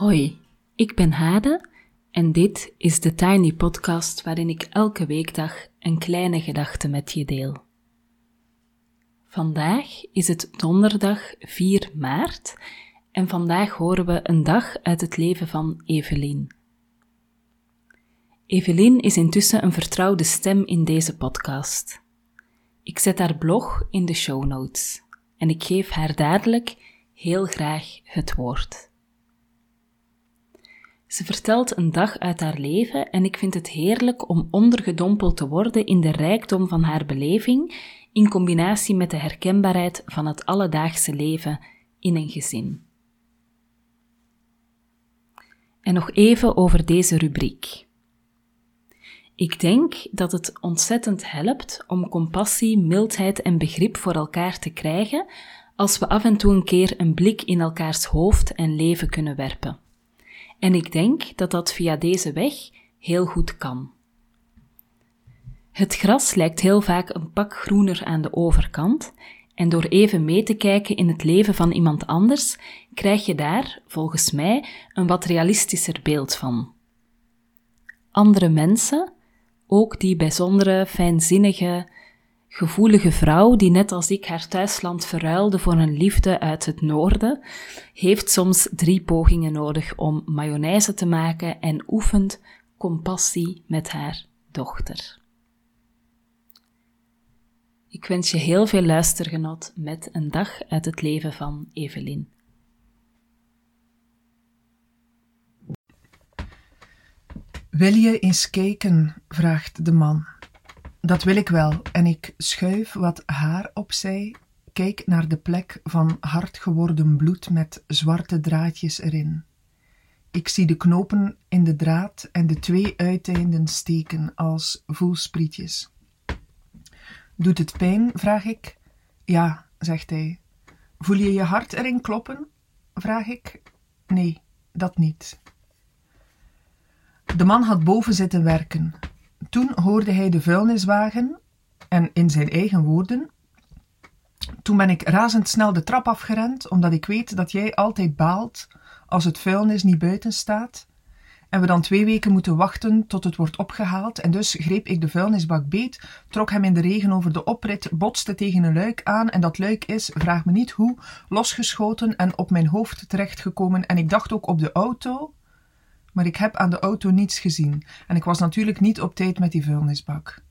Hoi, ik ben Hade en dit is de Tiny Podcast waarin ik elke weekdag een kleine gedachte met je deel. Vandaag is het donderdag 4 maart en vandaag horen we een dag uit het leven van Evelien. Evelien is intussen een vertrouwde stem in deze podcast. Ik zet haar blog in de show notes en ik geef haar dadelijk heel graag het woord. Ze vertelt een dag uit haar leven en ik vind het heerlijk om ondergedompeld te worden in de rijkdom van haar beleving in combinatie met de herkenbaarheid van het alledaagse leven in een gezin. En nog even over deze rubriek. Ik denk dat het ontzettend helpt om compassie, mildheid en begrip voor elkaar te krijgen als we af en toe een keer een blik in elkaars hoofd en leven kunnen werpen. En ik denk dat dat via deze weg heel goed kan. Het gras lijkt heel vaak een pak groener aan de overkant, en door even mee te kijken in het leven van iemand anders, krijg je daar, volgens mij, een wat realistischer beeld van. Andere mensen, ook die bijzondere, fijnzinnige, gevoelige vrouw die net als ik haar thuisland verruilde voor een liefde uit het noorden, heeft soms drie pogingen nodig om mayonaise te maken en oefent compassie met haar dochter. Ik wens je heel veel luistergenot met een dag uit het leven van Evelien. Wil je eens kijken? vraagt de man. Dat wil ik wel, en ik schuif wat haar opzij, kijk naar de plek van hard geworden bloed met zwarte draadjes erin. Ik zie de knopen in de draad en de twee uiteinden steken als voelsprietjes. Doet het pijn? vraag ik. Ja, zegt hij. Voel je je hart erin kloppen? vraag ik. Nee, dat niet. De man had boven zitten werken. Toen hoorde hij de vuilniswagen en in zijn eigen woorden. Toen ben ik razendsnel de trap afgerend, omdat ik weet dat jij altijd baalt als het vuilnis niet buiten staat en we dan twee weken moeten wachten tot het wordt opgehaald en dus greep ik de vuilnisbak beet, trok hem in de regen over de oprit, botste tegen een luik aan en dat luik is, vraag me niet hoe, losgeschoten en op mijn hoofd terechtgekomen en ik dacht ook op de auto, maar ik heb aan de auto niets gezien en ik was natuurlijk niet op tijd met die vuilnisbak.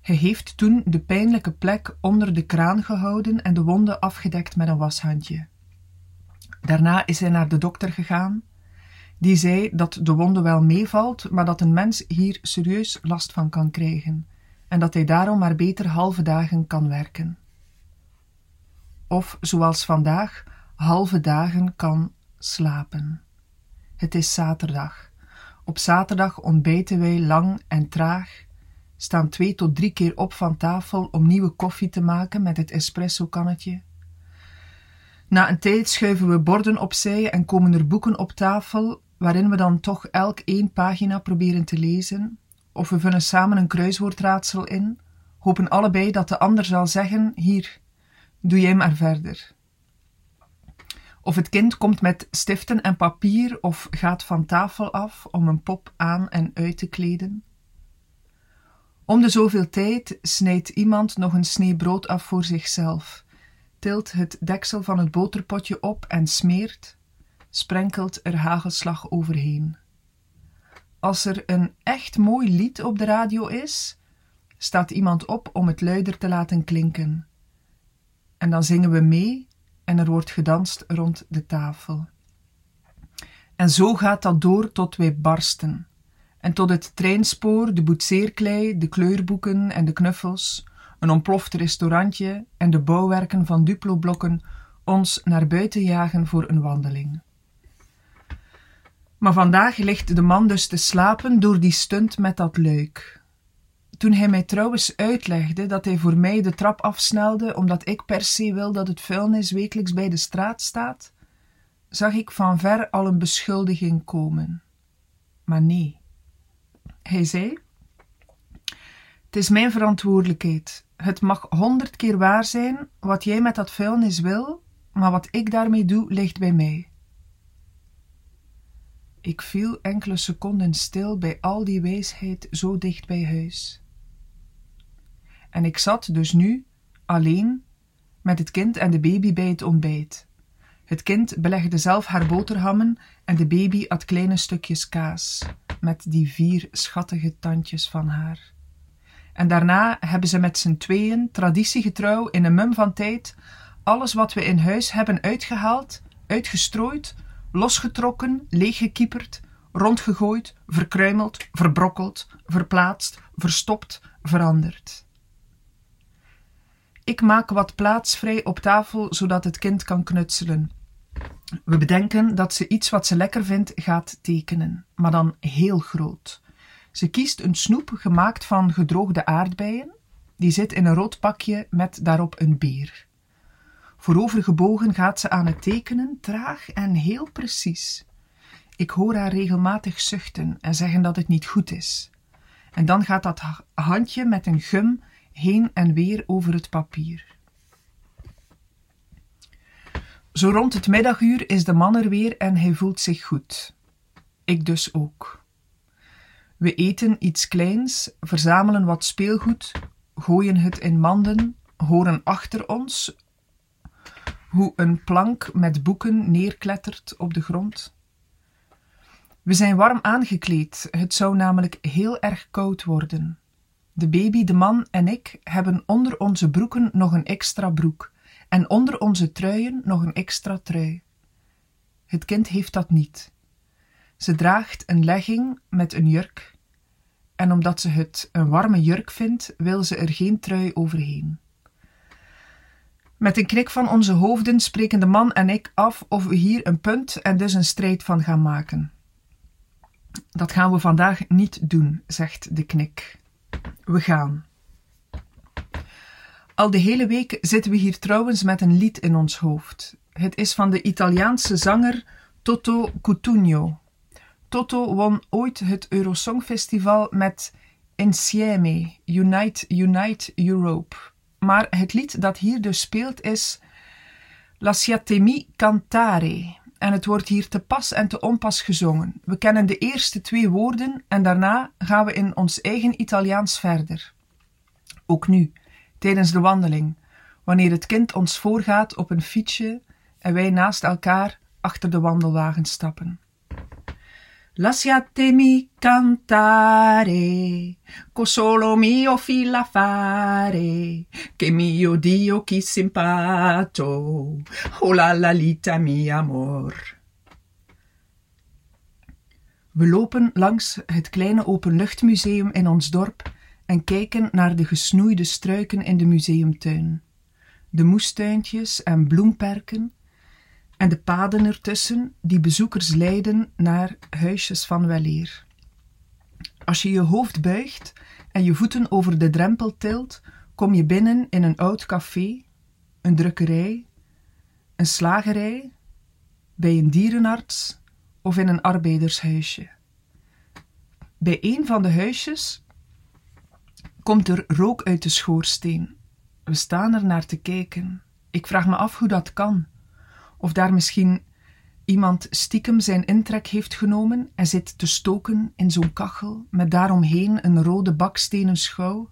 Hij heeft toen de pijnlijke plek onder de kraan gehouden en de wonde afgedekt met een washandje. Daarna is hij naar de dokter gegaan, die zei dat de wonde wel meevalt, maar dat een mens hier serieus last van kan krijgen en dat hij daarom maar beter halve dagen kan werken. Of zoals vandaag, halve dagen kan slapen. Het is zaterdag. Op zaterdag ontbijten wij lang en traag, staan twee tot drie keer op van tafel om nieuwe koffie te maken met het espresso-kannetje. Na een tijd schuiven we borden opzij en komen er boeken op tafel, waarin we dan toch elk één pagina proberen te lezen, of we vullen samen een kruiswoordraadsel in, hopen allebei dat de ander zal zeggen: Hier, doe jij maar verder. Of het kind komt met stiften en papier of gaat van tafel af om een pop aan en uit te kleden. Om de zoveel tijd snijdt iemand nog een snee brood af voor zichzelf, tilt het deksel van het boterpotje op en smeert, sprenkelt er hagelslag overheen. Als er een echt mooi lied op de radio is, staat iemand op om het luider te laten klinken. En dan zingen we mee en er wordt gedanst rond de tafel. En zo gaat dat door tot wij barsten. En tot het treinspoor, de boetseerklei, de kleurboeken en de knuffels, een ontploft restaurantje en de bouwwerken van Duplo-blokken ons naar buiten jagen voor een wandeling. Maar vandaag ligt de man dus te slapen door die stunt met dat luik. Toen hij mij trouwens uitlegde dat hij voor mij de trap afsnelde omdat ik per se wil dat het vuilnis wekelijks bij de straat staat, zag ik van ver al een beschuldiging komen. Maar nee. Hij zei: Het is mijn verantwoordelijkheid. Het mag honderd keer waar zijn wat jij met dat vuilnis wil, maar wat ik daarmee doe ligt bij mij. Ik viel enkele seconden stil bij al die wijsheid zo dicht bij huis. En ik zat dus nu alleen met het kind en de baby bij het ontbijt. Het kind belegde zelf haar boterhammen en de baby at kleine stukjes kaas met die vier schattige tandjes van haar. En daarna hebben ze met z'n tweeën, traditiegetrouw, in een mum van tijd, alles wat we in huis hebben uitgehaald, uitgestrooid, losgetrokken, leeggekieperd, rondgegooid, verkruimeld, verbrokkeld, verplaatst, verstopt, veranderd. Ik maak wat plaats vrij op tafel zodat het kind kan knutselen. We bedenken dat ze iets wat ze lekker vindt gaat tekenen, maar dan heel groot. Ze kiest een snoep gemaakt van gedroogde aardbeien. Die zit in een rood pakje met daarop een beer. Voorovergebogen gaat ze aan het tekenen, traag en heel precies. Ik hoor haar regelmatig zuchten en zeggen dat het niet goed is. En dan gaat dat handje met een gum heen en weer over het papier. Zo rond het middaguur is de man er weer en hij voelt zich goed. Ik dus ook. We eten iets kleins, verzamelen wat speelgoed, gooien het in manden, horen achter ons hoe een plank met boeken neerklettert op de grond. We zijn warm aangekleed, het zou namelijk heel erg koud worden. De baby, de man en ik hebben onder onze broeken nog een extra broek en onder onze truien nog een extra trui. Het kind heeft dat niet. Ze draagt een legging met een jurk en omdat ze het een warme jurk vindt, wil ze er geen trui overheen. Met een knik van onze hoofden spreken de man en ik af of we hier een punt en dus een strijd van gaan maken. Dat gaan we vandaag niet doen, zegt de knik. We gaan. Al de hele week zitten we hier trouwens met een lied in ons hoofd. Het is van de Italiaanse zanger Toto Cutugno. Toto won ooit het Eurosongfestival met Insieme, Unite, Unite Europe. Maar het lied dat hier dus speelt is Lasciatemi cantare. En het wordt hier te pas en te onpas gezongen. We kennen de eerste twee woorden en daarna gaan we in ons eigen Italiaans verder. Ook nu, tijdens de wandeling, wanneer het kind ons voorgaat op een fietsje en wij naast elkaar achter de wandelwagen stappen. Lasciatemi cantare, co solo mio fila fare, che mio Dio chi simpato, oh la la lita mi amor. We lopen langs het kleine openluchtmuseum in ons dorp en kijken naar de gesnoeide struiken in de museumtuin, de moestuintjes en bloemperken en de paden ertussen die bezoekers leiden naar huisjes van weleer. Als je je hoofd buigt en je voeten over de drempel tilt, kom je binnen in een oud café, een drukkerij, een slagerij, bij een dierenarts of in een arbeidershuisje. Bij een van de huisjes komt er rook uit de schoorsteen. We staan er naar te kijken. Ik vraag me af hoe dat kan. Of daar misschien iemand stiekem zijn intrek heeft genomen en zit te stoken in zo'n kachel, met daaromheen een rode bakstenen schouw,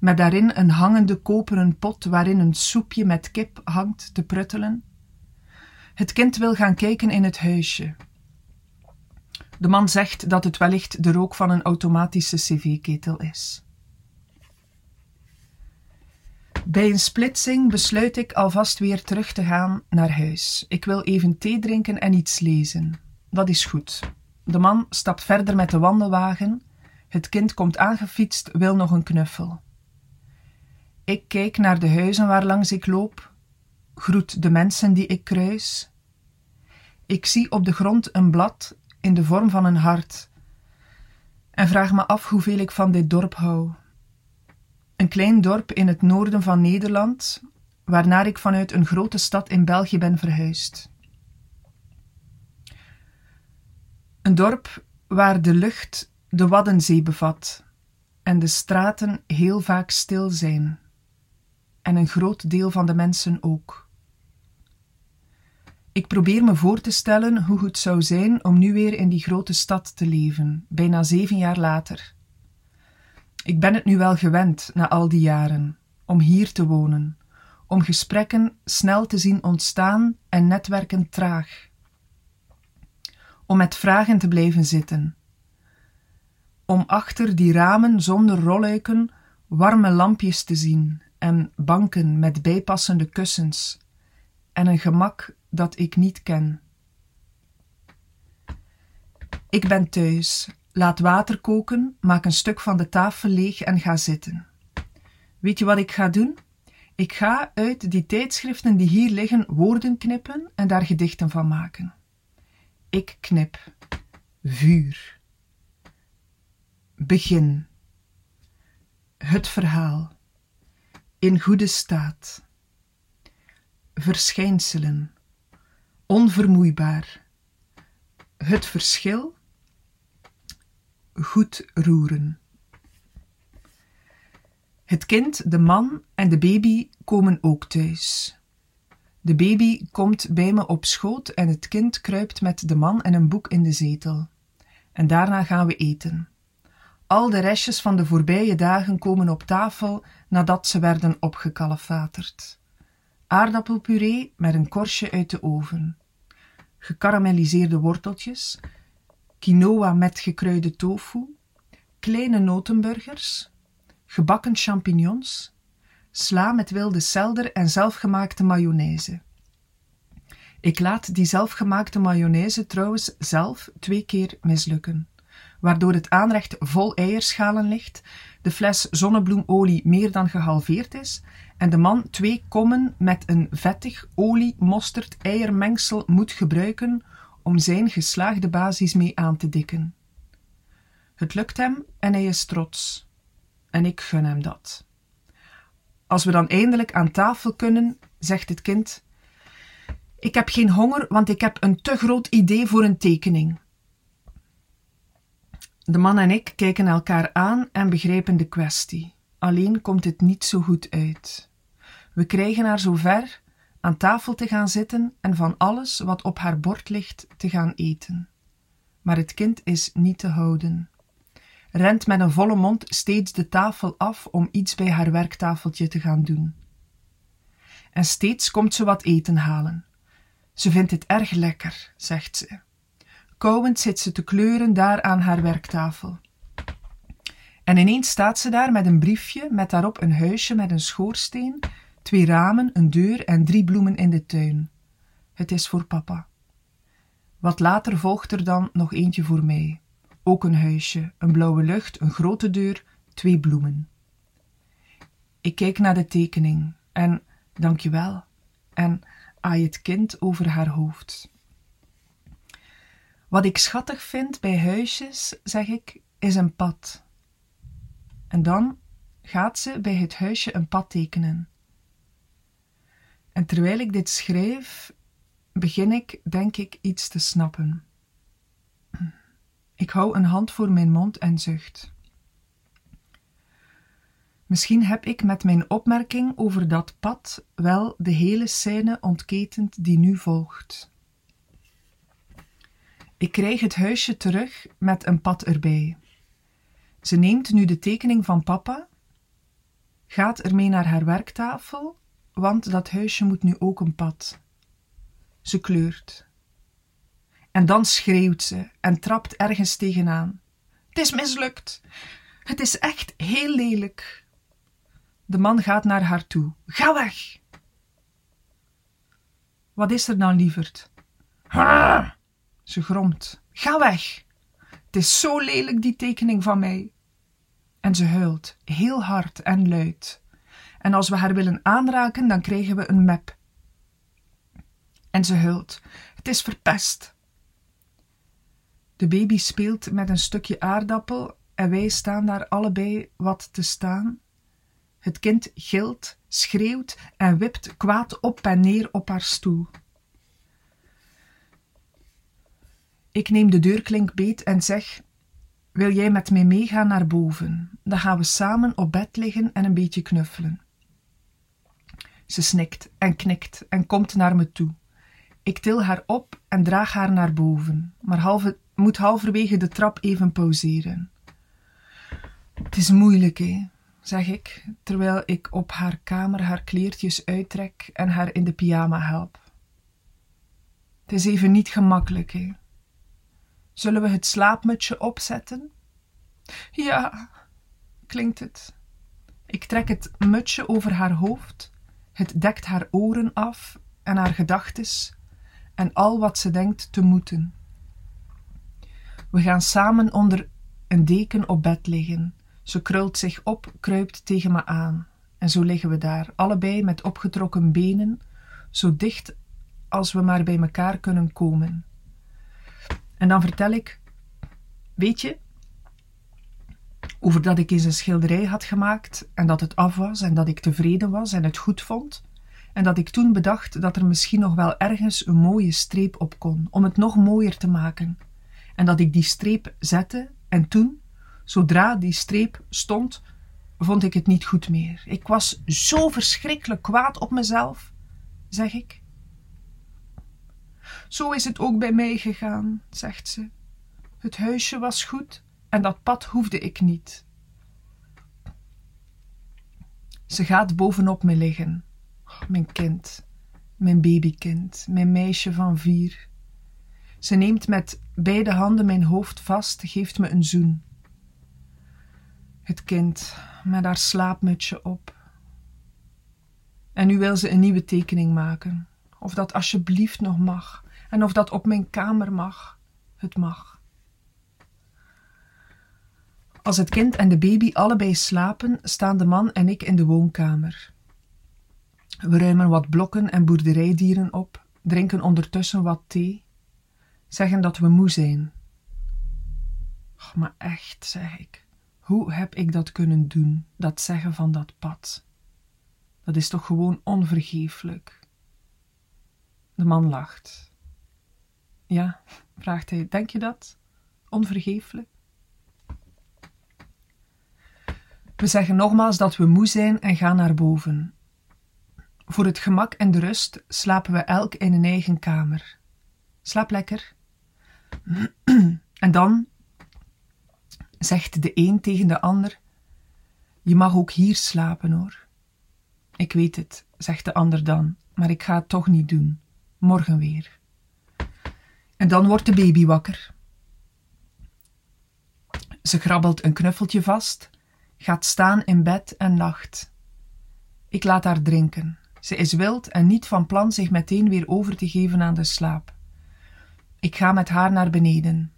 met daarin een hangende koperen pot waarin een soepje met kip hangt te pruttelen. Het kind wil gaan kijken in het huisje. De man zegt dat het wellicht de rook van een automatische cv-ketel is. Bij een splitsing besluit ik alvast weer terug te gaan naar huis. Ik wil even thee drinken en iets lezen. Dat is goed. De man stapt verder met de wandelwagen. Het kind komt aangefietst, wil nog een knuffel. Ik kijk naar de huizen waar langs ik loop, groet de mensen die ik kruis. Ik zie op de grond een blad in de vorm van een hart en vraag me af hoeveel ik van dit dorp hou. Een klein dorp in het noorden van Nederland, waarnaar ik vanuit een grote stad in België ben verhuisd. Een dorp waar de lucht de Waddenzee bevat en de straten heel vaak stil zijn, en een groot deel van de mensen ook. Ik probeer me voor te stellen hoe het zou zijn om nu weer in die grote stad te leven, bijna zeven jaar later. Ik ben het nu wel gewend, na al die jaren, om hier te wonen, om gesprekken snel te zien ontstaan en netwerken traag. Om met vragen te blijven zitten. Om achter die ramen zonder rolluiken warme lampjes te zien en banken met bijpassende kussens en een gemak dat ik niet ken. Ik ben thuis, laat water koken, maak een stuk van de tafel leeg en ga zitten. Weet je wat ik ga doen? Ik ga uit die tijdschriften die hier liggen woorden knippen en daar gedichten van maken. Ik knip. Vuur. Begin. Het verhaal. In goede staat. Verschijnselen. Onvermoeibaar. Het verschil. Goed roeren. Het kind, de man en de baby komen ook thuis. De baby komt bij me op schoot en het kind kruipt met de man en een boek in de zetel. En daarna gaan we eten. Al de restjes van de voorbije dagen komen op tafel nadat ze werden opgekalefaterd. Aardappelpuree met een korstje uit de oven. Gekarameliseerde worteltjes. Quinoa met gekruide tofu. Kleine notenburgers. Gebakken champignons. Sla met wilde selder en zelfgemaakte mayonaise. Ik laat die zelfgemaakte mayonaise trouwens zelf twee keer mislukken waardoor het aanrecht vol eierschalen ligt, de fles zonnebloemolie meer dan gehalveerd is en de man twee kommen met een vettig olie, mosterd, eiermengsel moet gebruiken om zijn geslaagde basis mee aan te dikken. Het lukt hem en hij is trots. En ik gun hem dat. Als we dan eindelijk aan tafel kunnen, zegt het kind: Ik heb geen honger, want ik heb een te groot idee voor een tekening. De man en ik kijken elkaar aan en begrijpen de kwestie. Alleen komt het niet zo goed uit. We krijgen haar zover aan tafel te gaan zitten en van alles wat op haar bord ligt te gaan eten. Maar het kind is niet te houden. Rent met een volle mond steeds de tafel af om iets bij haar werktafeltje te gaan doen. En steeds komt ze wat eten halen. Ze vindt het erg lekker, zegt ze. Kauwend zit ze te kleuren daar aan haar werktafel. En ineens staat ze daar met een briefje met daarop een huisje met een schoorsteen, twee ramen, een deur en drie bloemen in de tuin. Het is voor papa. Wat later volgt er dan nog eentje voor mij. Ook een huisje, een blauwe lucht, een grote deur, twee bloemen. Ik kijk naar de tekening en dankjewel en aai het kind over haar hoofd. Wat ik schattig vind bij huisjes, zeg ik, is een pad. En dan gaat ze bij het huisje een pad tekenen. En terwijl ik dit schrijf, begin ik, denk ik, iets te snappen. Ik hou een hand voor mijn mond en zucht. Misschien heb ik met mijn opmerking over dat pad wel de hele scène ontketend die nu volgt. Ik krijg het huisje terug met een pad erbij. Ze neemt nu de tekening van papa, gaat ermee naar haar werktafel, want dat huisje moet nu ook een pad. Ze kleurt. En dan schreeuwt ze en trapt ergens tegenaan. Het is mislukt. Het is echt heel lelijk. De man gaat naar haar toe. Ga weg! Wat is er dan, lieverd? Ha! Ze gromt. Ga weg! Het is zo lelijk, die tekening van mij. En ze huilt, heel hard en luid. En als we haar willen aanraken, dan krijgen we een mep. En ze huilt. Het is verpest. De baby speelt met een stukje aardappel en wij staan daar allebei wat te staan. Het kind gilt, schreeuwt en wipt kwaad op en neer op haar stoel. Ik neem de deurklink beet en zeg: Wil jij met mij meegaan naar boven? Dan gaan we samen op bed liggen en een beetje knuffelen. Ze snikt en knikt en komt naar me toe. Ik til haar op en draag haar naar boven, maar moet halverwege de trap even pauzeren. Het is moeilijk, hè, zeg ik, terwijl ik op haar kamer haar kleertjes uittrek en haar in de pyjama help. Het is even niet gemakkelijk, hè. Zullen we het slaapmutsje opzetten? Ja, klinkt het. Ik trek het mutsje over haar hoofd. Het dekt haar oren af en haar gedachtes en al wat ze denkt te moeten. We gaan samen onder een deken op bed liggen. Ze krult zich op, kruipt tegen me aan. En zo liggen we daar, allebei met opgetrokken benen, zo dicht als we maar bij elkaar kunnen komen. En dan vertel ik, weet je, over dat ik eens een schilderij had gemaakt en dat het af was en dat ik tevreden was en het goed vond. En dat ik toen bedacht dat er misschien nog wel ergens een mooie streep op kon, om het nog mooier te maken. En dat ik die streep zette en toen, zodra die streep stond, vond ik het niet goed meer. Ik was zo verschrikkelijk kwaad op mezelf, zeg ik. Zo is het ook bij mij gegaan, zegt ze. Het huisje was goed en dat pad hoefde ik niet. Ze gaat bovenop me liggen. mijn kind, mijn babykind, mijn meisje van vier. Ze neemt met beide handen mijn hoofd vast, geeft me een zoen. Het kind met haar slaapmutsje op. En nu wil ze een nieuwe tekening maken. Of dat alsjeblieft nog mag. En of dat op mijn kamer mag. Het mag. Als het kind en de baby allebei slapen, staan de man en ik in de woonkamer. We ruimen wat blokken en boerderijdieren op, drinken ondertussen wat thee, zeggen dat we moe zijn. Och, maar echt, zeg ik, hoe heb ik dat kunnen doen, dat zeggen van dat pad? Dat is toch gewoon onvergeeflijk? De man lacht. Ja, vraagt hij, denk je dat? Onvergeeflijk? We zeggen nogmaals dat we moe zijn en gaan naar boven. Voor het gemak en de rust slapen we elk in een eigen kamer. Slaap lekker. En dan zegt de een tegen de ander: Je mag ook hier slapen hoor. Ik weet het, zegt de ander dan, maar ik ga het toch niet doen. Morgen weer. En dan wordt de baby wakker. Ze grabbelt een knuffeltje vast gaat staan in bed en lacht. Ik laat haar drinken. Ze is wild en niet van plan zich meteen weer over te geven aan de slaap. Ik ga met haar naar beneden.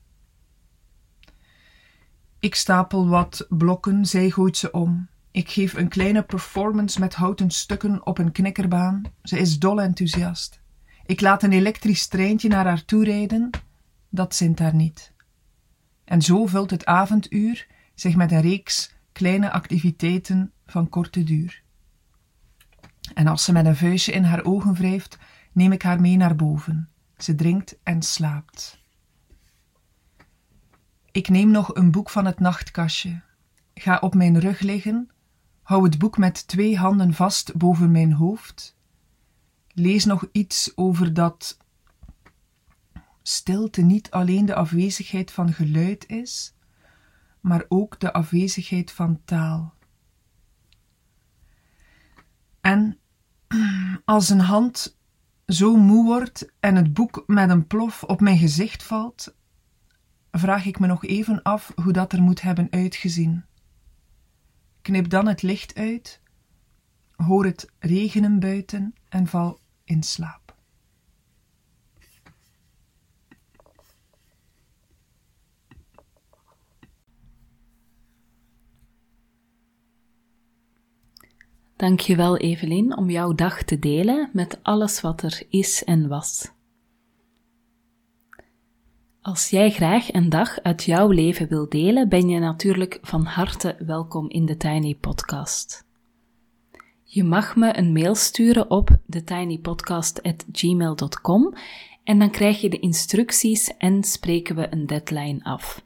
Ik stapel wat blokken, zij gooit ze om. Ik geef een kleine performance met houten stukken op een knikkerbaan. Ze is dol enthousiast. Ik laat een elektrisch treintje naar haar toe rijden. Dat zint haar niet. En zo vult het avonduur zich met een reeks kleine activiteiten van korte duur. En als ze met een vuistje in haar ogen wrijft, neem ik haar mee naar boven. Ze drinkt en slaapt. Ik neem nog een boek van het nachtkastje, ga op mijn rug liggen, hou het boek met twee handen vast boven mijn hoofd, lees nog iets over dat stilte niet alleen de afwezigheid van geluid is, maar ook de afwezigheid van taal. En als een hand zo moe wordt en het boek met een plof op mijn gezicht valt, vraag ik me nog even af hoe dat er moet hebben uitgezien. Knip dan het licht uit, hoor het regenen buiten en val in slaap. Dankjewel Evelien om jouw dag te delen met alles wat er is en was. Als jij graag een dag uit jouw leven wil delen, ben je natuurlijk van harte welkom in de Tiny Podcast. Je mag me een mail sturen op thetinypodcast.gmail.com en dan krijg je de instructies en spreken we een deadline af.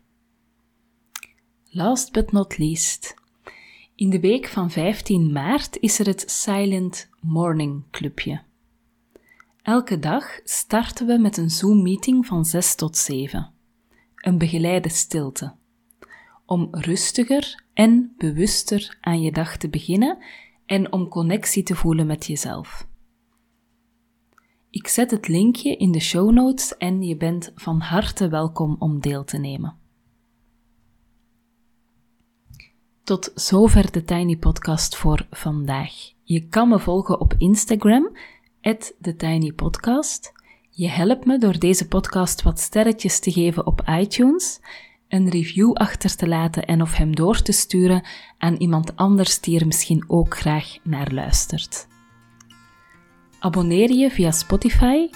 Last but not least, in de week van 15 maart is er het Silent Morning Clubje. Elke dag starten we met een Zoom-meeting van 6 tot 7. Een begeleide stilte. Om rustiger en bewuster aan je dag te beginnen en om connectie te voelen met jezelf. Ik zet het linkje in de show notes en je bent van harte welkom om deel te nemen. Tot zover de Tiny Podcast voor vandaag. Je kan me volgen op Instagram, TheTinyPodcast. Je helpt me door deze podcast wat sterretjes te geven op iTunes, een review achter te laten en of hem door te sturen aan iemand anders die er misschien ook graag naar luistert. Abonneer je via Spotify,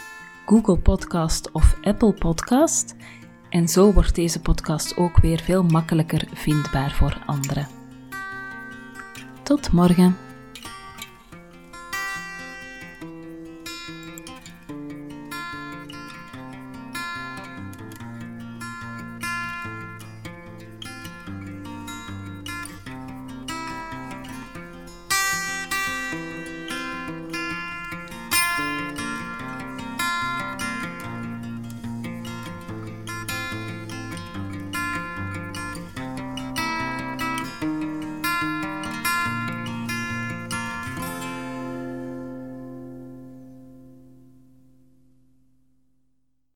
Google Podcast of Apple Podcast en zo wordt deze podcast ook weer veel makkelijker vindbaar voor anderen. Tot morgen.